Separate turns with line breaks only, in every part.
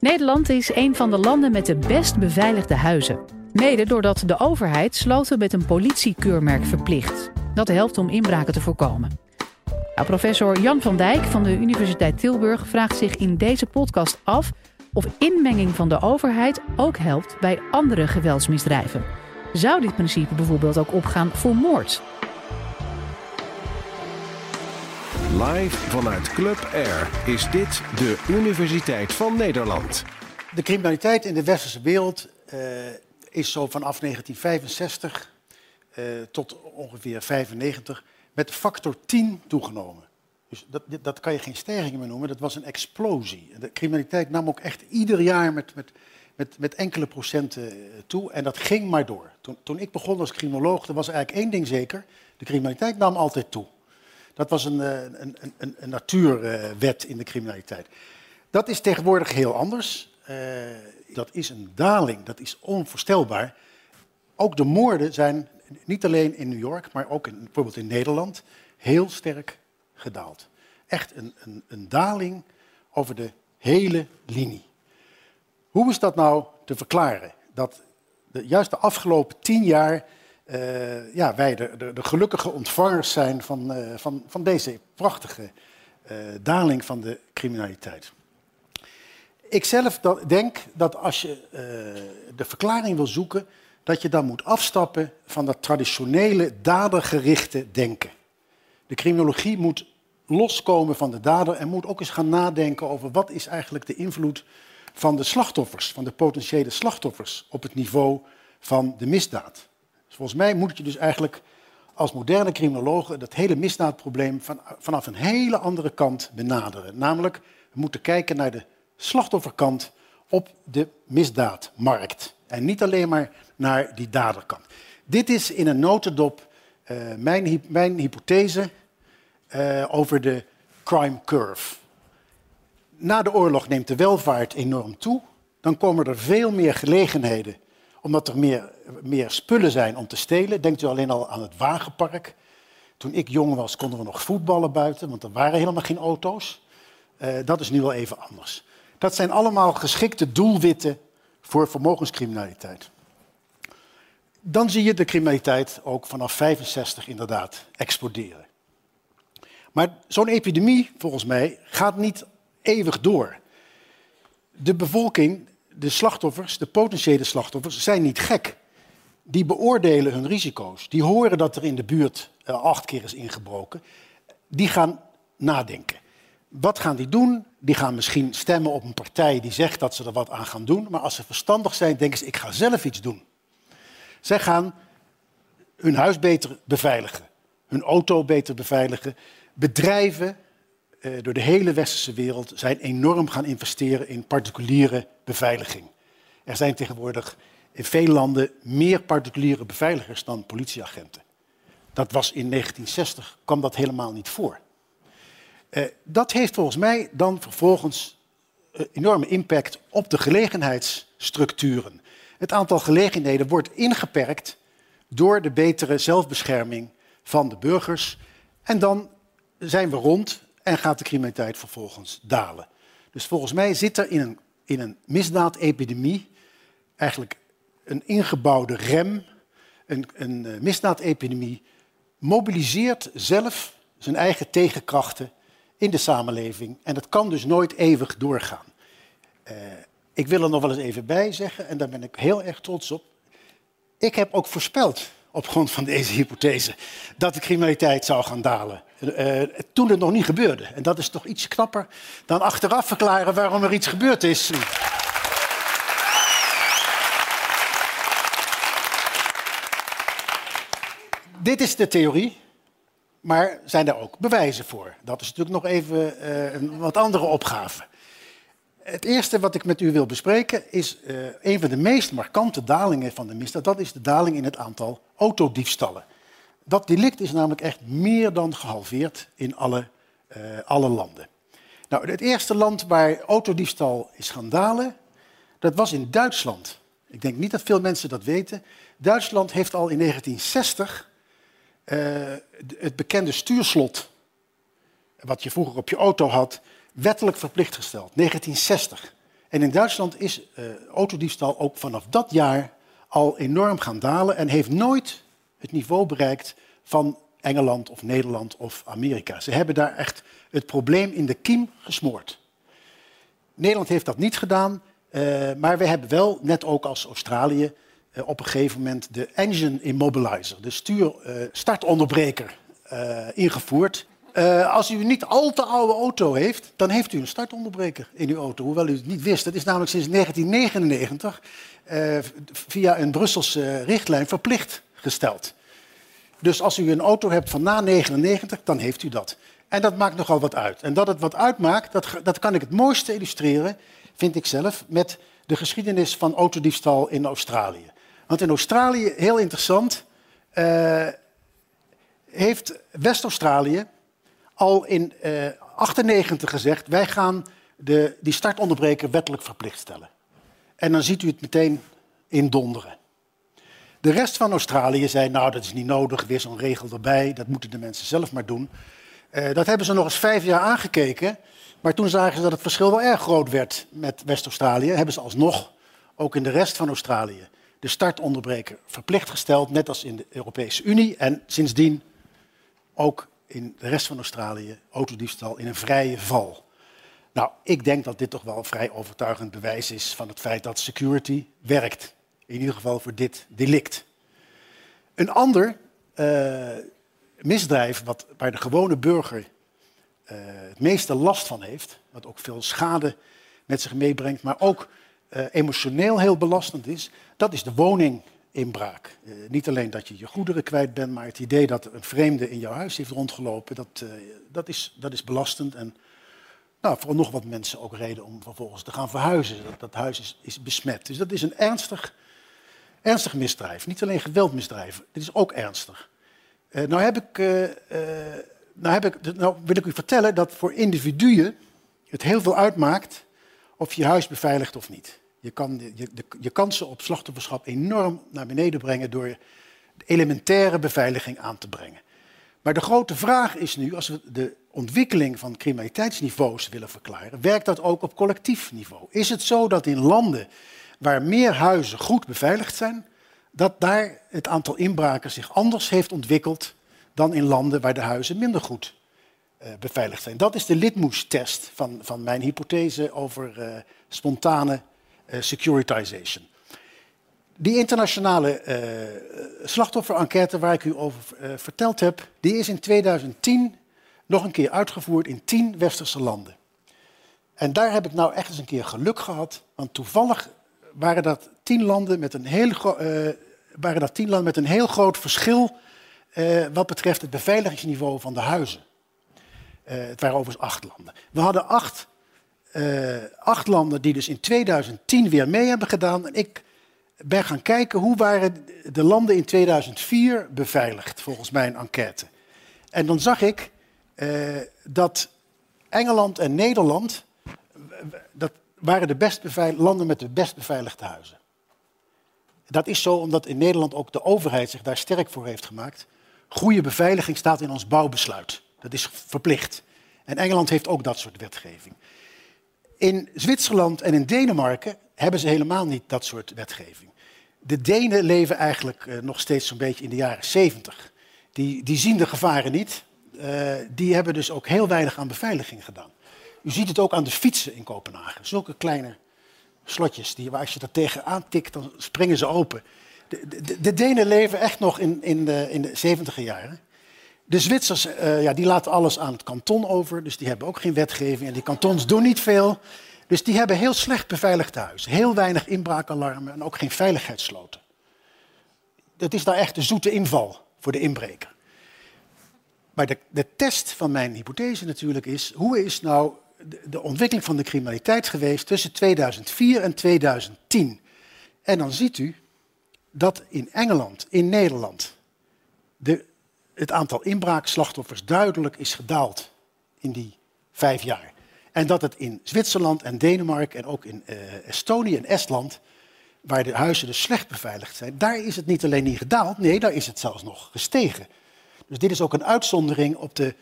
Nederland is een van de landen met de best beveiligde huizen. Mede doordat de overheid sloten met een politiekeurmerk verplicht. Dat helpt om inbraken te voorkomen. Nou, professor Jan van Dijk van de Universiteit Tilburg vraagt zich in deze podcast af of inmenging van de overheid ook helpt bij andere geweldsmisdrijven. Zou dit principe bijvoorbeeld ook opgaan voor moord?
Live vanuit Club Air is dit de Universiteit van Nederland.
De criminaliteit in de westerse wereld uh, is zo vanaf 1965 uh, tot ongeveer 95 met factor 10 toegenomen. Dus dat, dat kan je geen stijging meer noemen, dat was een explosie. De criminaliteit nam ook echt ieder jaar met, met, met, met enkele procenten eh, toe en dat ging maar door. Toen, toen ik begon als criminoloog, er was eigenlijk één ding zeker, de criminaliteit nam altijd toe. Dat was een, een, een, een natuurwet in de criminaliteit. Dat is tegenwoordig heel anders. Uh, dat is een daling, dat is onvoorstelbaar. Ook de moorden zijn niet alleen in New York, maar ook in, bijvoorbeeld in Nederland heel sterk gedaald. Echt een, een, een daling over de hele linie. Hoe is dat nou te verklaren? Dat de, juist de afgelopen tien jaar uh, ja, wij de, de, gelukkige ontvangers zijn van, uh, van, van deze prachtige uh, daling van de criminaliteit. Ik zelf denk dat als je de verklaring wil zoeken, dat je dan moet afstappen van dat traditionele dadergerichte denken. De criminologie moet loskomen van de dader en moet ook eens gaan nadenken over wat is eigenlijk de invloed van de slachtoffers, van de potentiële slachtoffers op het niveau van de misdaad. Dus volgens mij moet je dus eigenlijk als moderne criminologen dat hele misdaadprobleem van, vanaf een hele andere kant benaderen. Namelijk, we moeten kijken naar de slachtofferkant op de misdaadmarkt. En niet alleen maar naar die daderkant. Dit is in een notendop uh, mijn, mijn, hypothese uh, over de crime curve. Na de oorlog neemt de welvaart enorm toe. Dan komen er veel meer gelegenheden omdat er meer, meer spullen zijn om te stelen. Denkt u alleen al aan het wagenpark. Toen ik jong was, konden we nog voetballen buiten, want er waren helemaal geen auto's. Uh, dat is nu wel even anders. Dat zijn allemaal geschikte doelwitten voor vermogenscriminaliteit. Dan zie je de criminaliteit ook vanaf 65 inderdaad exploderen. Maar zo'n epidemie, volgens mij, gaat niet eeuwig door. De bevolking de slachtoffers, de potentiële slachtoffers, zijn niet gek. Die beoordelen hun risico's. Die horen dat er in de buurt uh, acht keer is ingebroken. Die gaan nadenken. Wat gaan die doen? Die gaan misschien stemmen op een partij die zegt dat ze er wat aan gaan doen. Maar als ze verstandig zijn, denken ze, ik ga zelf iets doen. Zij gaan hun huis beter beveiligen. Hun auto beter beveiligen. Bedrijven uh, door de hele westerse wereld zijn enorm gaan investeren in particuliere beveiliging. Er zijn tegenwoordig in veel landen meer particuliere beveiligers dan politieagenten. Dat was in 1960, kwam dat helemaal niet voor. Uh, dat heeft volgens mij dan vervolgens uh, enorme impact op de gelegenheidsstructuren. Het aantal gelegenheden wordt ingeperkt door de betere zelfbescherming van de burgers. En dan zijn we rond en gaat de criminaliteit vervolgens dalen. Dus volgens mij zit er in een, in een misdaadepidemie eigenlijk een ingebouwde rem. Een, een uh, misdaadepidemie mobiliseert zelf zijn eigen tegenkrachten in de samenleving. En dat kan dus nooit eeuwig doorgaan. Uh, ik wil er nog wel eens even bij zeggen, en daar ben ik heel erg trots op. Ik heb ook voorspeld op grond van deze hypothese dat de criminaliteit zou gaan dalen. Uh, toen het nog niet gebeurde. En dat is toch iets knapper dan achteraf verklaren waarom er iets gebeurd is. Dit is de theorie, maar zijn er ook bewijzen voor? Dat is natuurlijk nog even uh, een wat andere opgave. Het eerste wat ik met u wil bespreken is uh, een van de meest markante dalingen van de misdaad. Dat is de daling in het aantal autodiefstallen. Dat delict is namelijk echt meer dan gehalveerd in alle, uh, alle landen. Nou, het eerste land waar autodiefstal is gaan dalen, dat was in Duitsland. Ik denk niet dat veel mensen dat weten. Duitsland heeft al in 1960 uh, het bekende stuurslot, wat je vroeger op je auto had, wettelijk verplicht gesteld. 1960. En in Duitsland is uh, autodiefstal ook vanaf dat jaar al enorm gaan dalen en heeft nooit het niveau bereikt van Engeland of Nederland of Amerika. Ze hebben daar echt het probleem in de kiem gesmoord. Nederland heeft dat niet gedaan, uh, maar we hebben wel, net ook als Australië, uh, op een gegeven moment de engine immobilizer, de stuur, uh, startonderbreker, ingevoerd. Als u niet al te oude auto heeft, dan heeft u een startonderbreker in uw auto. Hoewel u het niet wist. Dat is namelijk sinds 1999 via een Brusselse richtlijn verplicht gesteld. Dus als u een auto hebt van na 99, dan heeft u dat. En dat maakt nogal wat uit. En dat het wat uitmaakt, dat, dat kan ik het mooiste illustreren, vind ik zelf, met de geschiedenis van autodiefstal in Australië. Want in Australië, heel interessant, heeft West-Australië al in 1998 uh, gezegd: wij gaan de, die startonderbreker wettelijk verplicht stellen. En dan ziet u het meteen in donderen. De rest van Australië zei: Nou, dat is niet nodig, weer zo'n regel erbij, dat moeten de mensen zelf maar doen. Uh, dat hebben ze nog eens vijf jaar aangekeken. Maar toen zagen ze dat het verschil wel erg groot werd met West-Australië. Hebben ze alsnog, ook in de rest van Australië, de startonderbreker verplicht gesteld. Net als in de Europese Unie. En sindsdien ook in de rest van Australië autodiefstal in een vrije val. Nou, ik denk dat dit toch wel een vrij overtuigend bewijs is van het feit dat security werkt. In ieder geval voor dit delict. Een ander uh, misdrijf wat, waar de gewone burger uh, het meeste last van heeft, wat ook veel schade met zich meebrengt, maar ook uh, emotioneel heel belastend is, dat is de woninginbraak. Uh, niet alleen dat je je goederen kwijt bent, maar het idee dat een vreemde in jouw huis heeft rondgelopen, dat, dat, is, dat is belastend. En nou, voor nog wat mensen ook reden om vervolgens te gaan verhuizen. Dat, dat huis is, is besmet. Dus dat is een ernstig, ernstig misdrijf. Niet alleen geweldmisdrijven, dit is ook ernstig. Uh, nou, heb ik, nou, heb ik, nou wil ik u vertellen dat voor individuen het heel veel uitmaakt of je huis beveiligt of niet. Je kan de, je, kansen op slachtofferschap enorm naar beneden brengen door elementaire beveiliging aan te brengen. Maar de grote vraag is nu, als we de ontwikkeling van criminaliteitsniveaus willen verklaren, werkt dat ook op collectief niveau? Is het zo dat in landen waar meer huizen goed beveiligd zijn, dat daar het aantal inbraken zich anders heeft ontwikkeld dan in landen waar de huizen minder goed uh, beveiligd zijn. Dat is de litmus-test van, van mijn hypothese over uh, spontane securitization. Die internationale slachtofferenquête waar ik u over verteld heb, die is in 2010 nog een keer uitgevoerd in tien westerse landen. En daar heb ik nou echt eens een keer geluk gehad, want toevallig waren dat tien landen met een heel, uh, waren dat tien landen met een heel groot verschil uh, wat betreft het beveiligingsniveau van de huizen. Uh, het waren overigens acht landen. We hadden acht, acht landen die dus in 2010 weer mee hebben gedaan. En ik ben gaan kijken hoe waren de landen in 2004 beveiligd, volgens mijn enquête. En dan zag ik dat Engeland en Nederland, dat waren de best landen met de best beveiligde huizen. Dat is zo omdat in Nederland ook de overheid zich daar sterk voor heeft gemaakt. Goede beveiliging staat in ons bouwbesluit. Dat is verplicht. En Engeland heeft ook dat soort wetgeving. In Zwitserland en in Denemarken hebben ze helemaal niet dat soort wetgeving. De Denen leven eigenlijk uh, nog steeds zo'n beetje in de jaren 70. Die, die zien de gevaren niet. Uh, die hebben dus ook heel weinig aan beveiliging gedaan. U ziet het ook aan de fietsen in Kopenhagen. Zulke kleine slotjes, die, als je er tegenaan tikt, dan springen ze open. De, de, de Denen leven echt nog in, in de, in de 70 jaren. De Zwitsers uh, ja, die laten alles aan het kanton over, dus die hebben ook geen wetgeving. En die kantons doen niet veel. Dus die hebben heel slecht beveiligde huizen. Heel weinig inbraakalarmen en ook geen veiligheidssloten. Dat is daar echt de zoete inval voor de inbreker. Maar de, de test van mijn hypothese natuurlijk is, hoe is nou de, de ontwikkeling van de criminaliteit geweest tussen 2004 en 2010. En dan ziet u dat in Engeland, in Nederland, de, het aantal inbraakslachtoffers duidelijk is gedaald in die vijf jaar. En dat het in Zwitserland en Denemarken en ook in uh, Estonië en Estland, waar de huizen dus slecht beveiligd zijn, daar is het niet alleen niet gedaald, nee, daar is het zelfs nog gestegen. Dus dit is ook een uitzondering op de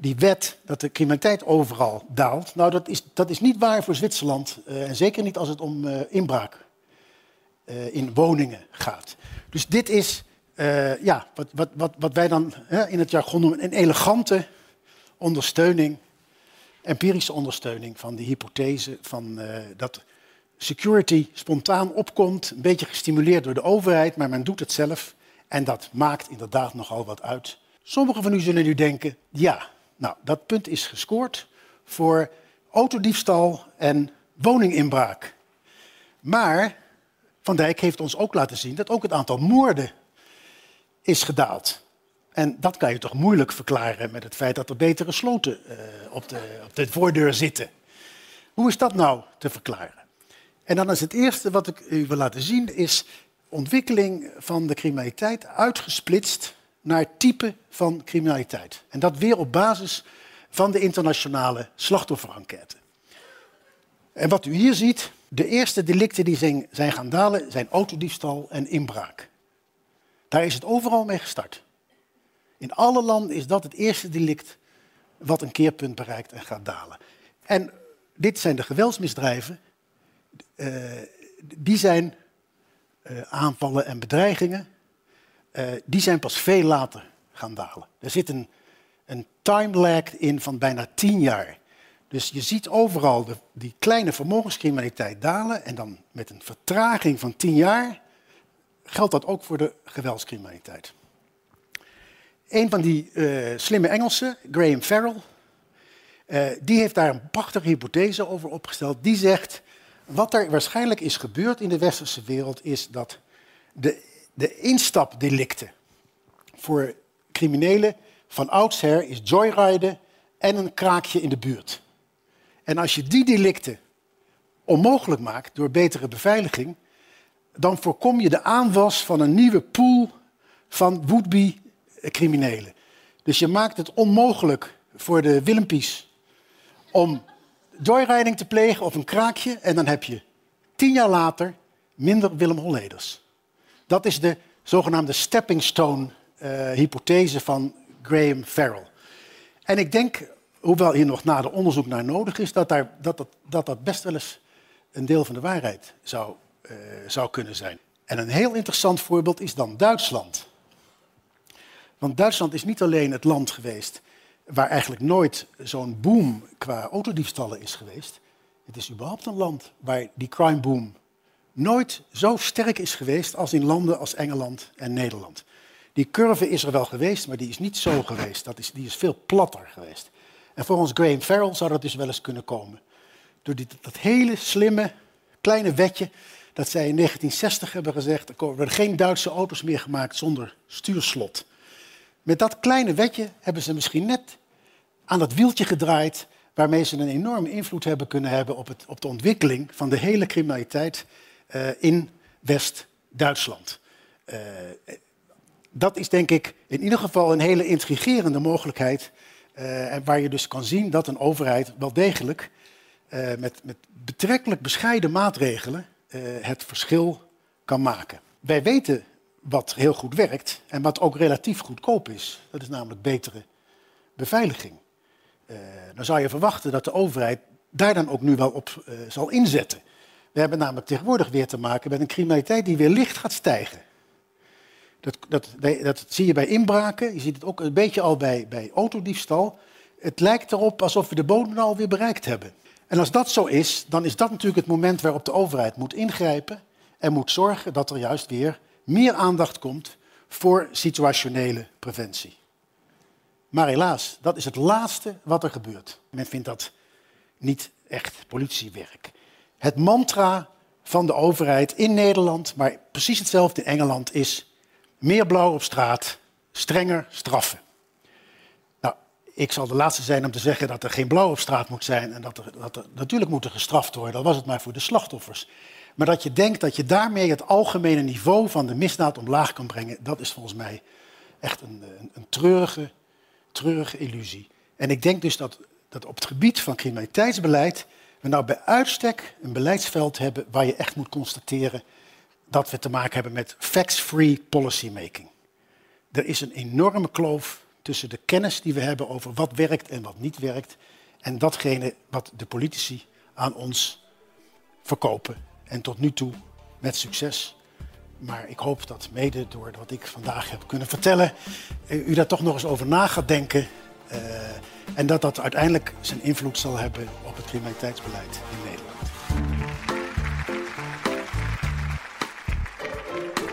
die wet dat de criminaliteit overal daalt. Nou, dat is, dat is niet waar voor Zwitserland. Uh, en zeker niet als het om uh, inbraak in woningen gaat. Dus dit is ja, wat, wat, wat, wat wij dan in het jargon noemen een elegante ondersteuning, empirische ondersteuning van de hypothese van dat security spontaan opkomt, een beetje gestimuleerd door de overheid, maar men doet het zelf. En dat maakt inderdaad nogal wat uit. Sommigen van u zullen nu denken, ja, nou, dat punt is gescoord voor autodiefstal en woninginbraak. Maar Van Dijk heeft ons ook laten zien dat ook het aantal moorden is gedaald. En dat kan je toch moeilijk verklaren met het feit dat er betere sloten uh, op, de, op de voordeur zitten. Hoe is dat nou te verklaren? En dan is het eerste wat ik u wil laten zien, is ontwikkeling van de criminaliteit uitgesplitst naar type van criminaliteit. En dat weer op basis van de internationale slachtofferenquête. En wat u hier ziet, de eerste delicten die zijn, zijn gaan dalen zijn autodiefstal en inbraak. Daar is het overal mee gestart. In alle landen is dat het eerste delict wat een keerpunt bereikt en gaat dalen. En dit zijn de geweldsmisdrijven. Uh, die zijn uh, aanvallen en bedreigingen uh, die zijn pas veel later gaan dalen. Er zit een, een time lag in van bijna tien jaar. Dus je ziet overal de, die kleine vermogenscriminaliteit dalen en dan met een vertraging van tien jaar geldt dat ook voor de geweldscriminaliteit. Een van die uh, slimme Engelsen, Graham Farrell, uh, die heeft daar een prachtige hypothese over opgesteld. Die zegt, wat er waarschijnlijk is gebeurd in de westerse wereld is dat de de instapdelicten voor criminelen van oudsher is joyriden en een kraakje in de buurt. En als je die delicten onmogelijk maakt door betere beveiliging, dan voorkom je de aanwas van een nieuwe pool van would-be criminelen. Dus je maakt het onmogelijk voor de Willempies om joyriding te plegen of een kraakje en dan heb je tien jaar later minder Willem Holleders. Dat is de zogenaamde stepping stone uh, hypothese van Graham Farrell. En ik denk, hoewel hier nog nader onderzoek naar nodig is, dat, daar, dat, dat, dat, dat best wel eens een deel van de waarheid zou, uh, zou kunnen zijn. En een heel interessant voorbeeld is dan Duitsland. Want Duitsland is niet alleen het land geweest waar eigenlijk nooit zo'n boom qua autodiefstallen is geweest. Het is überhaupt een land waar die crime boom nooit zo sterk is geweest als in landen als Engeland en Nederland. Die curve is er wel geweest, maar die is niet zo geweest. Dat is, die is veel platter geweest. En volgens Graham Farrell zou dat dus wel eens kunnen komen. Door dat hele slimme, kleine wetje dat zij in 1960 hebben gezegd... er worden geen Duitse auto's meer gemaakt zonder stuurslot. Met dat kleine wetje hebben ze misschien net aan dat wieltje gedraaid... waarmee ze een enorme invloed hebben kunnen hebben op, het, op de ontwikkeling van de hele criminaliteit uh, in West-Duitsland. Uh, dat is denk ik in ieder geval een hele intrigerende mogelijkheid. Uh, waar je dus kan zien dat een overheid wel degelijk met, met, betrekkelijk bescheiden maatregelen het verschil kan maken. Wij weten wat heel goed werkt en wat ook relatief goedkoop is. Dat is namelijk betere beveiliging. dan zou je verwachten dat de overheid daar dan ook nu wel op zal inzetten. We hebben namelijk tegenwoordig weer te maken met een criminaliteit die weer licht gaat stijgen. Dat, dat, dat zie je bij inbraken, je ziet het ook een beetje al bij, bij autodiefstal. Het lijkt erop alsof we de bodem nou alweer bereikt hebben. En als dat zo is, dan is dat natuurlijk het moment waarop de overheid moet ingrijpen en moet zorgen dat er juist weer meer aandacht komt voor situationele preventie. Maar helaas, dat is het laatste wat er gebeurt. Men vindt dat niet echt politiewerk het mantra van de overheid in Nederland, maar precies hetzelfde in Engeland, is meer blauw op straat, strenger straffen. Ik zal de laatste zijn om te zeggen dat er geen blauw op straat moet zijn en dat er, dat natuurlijk moet er gestraft worden, al was het maar voor de slachtoffers. Maar dat je denkt dat je daarmee het algemene niveau van de misdaad omlaag kan brengen, dat is volgens mij echt een, een, een treurige, treurige illusie. En ik denk dus dat, dat op het gebied van criminaliteitsbeleid we nou bij uitstek een beleidsveld hebben waar je echt moet constateren dat we te maken hebben met facts-free policymaking. Er is een enorme kloof tussen de kennis die we hebben over wat werkt en wat niet werkt. En datgene wat de politici aan ons verkopen. En tot nu toe met succes. Maar ik hoop dat mede door wat ik vandaag heb kunnen vertellen, eh, u daar toch nog eens over na gaat denken. Uh, en dat dat uiteindelijk zijn invloed zal hebben op het criminaliteitsbeleid in Nederland.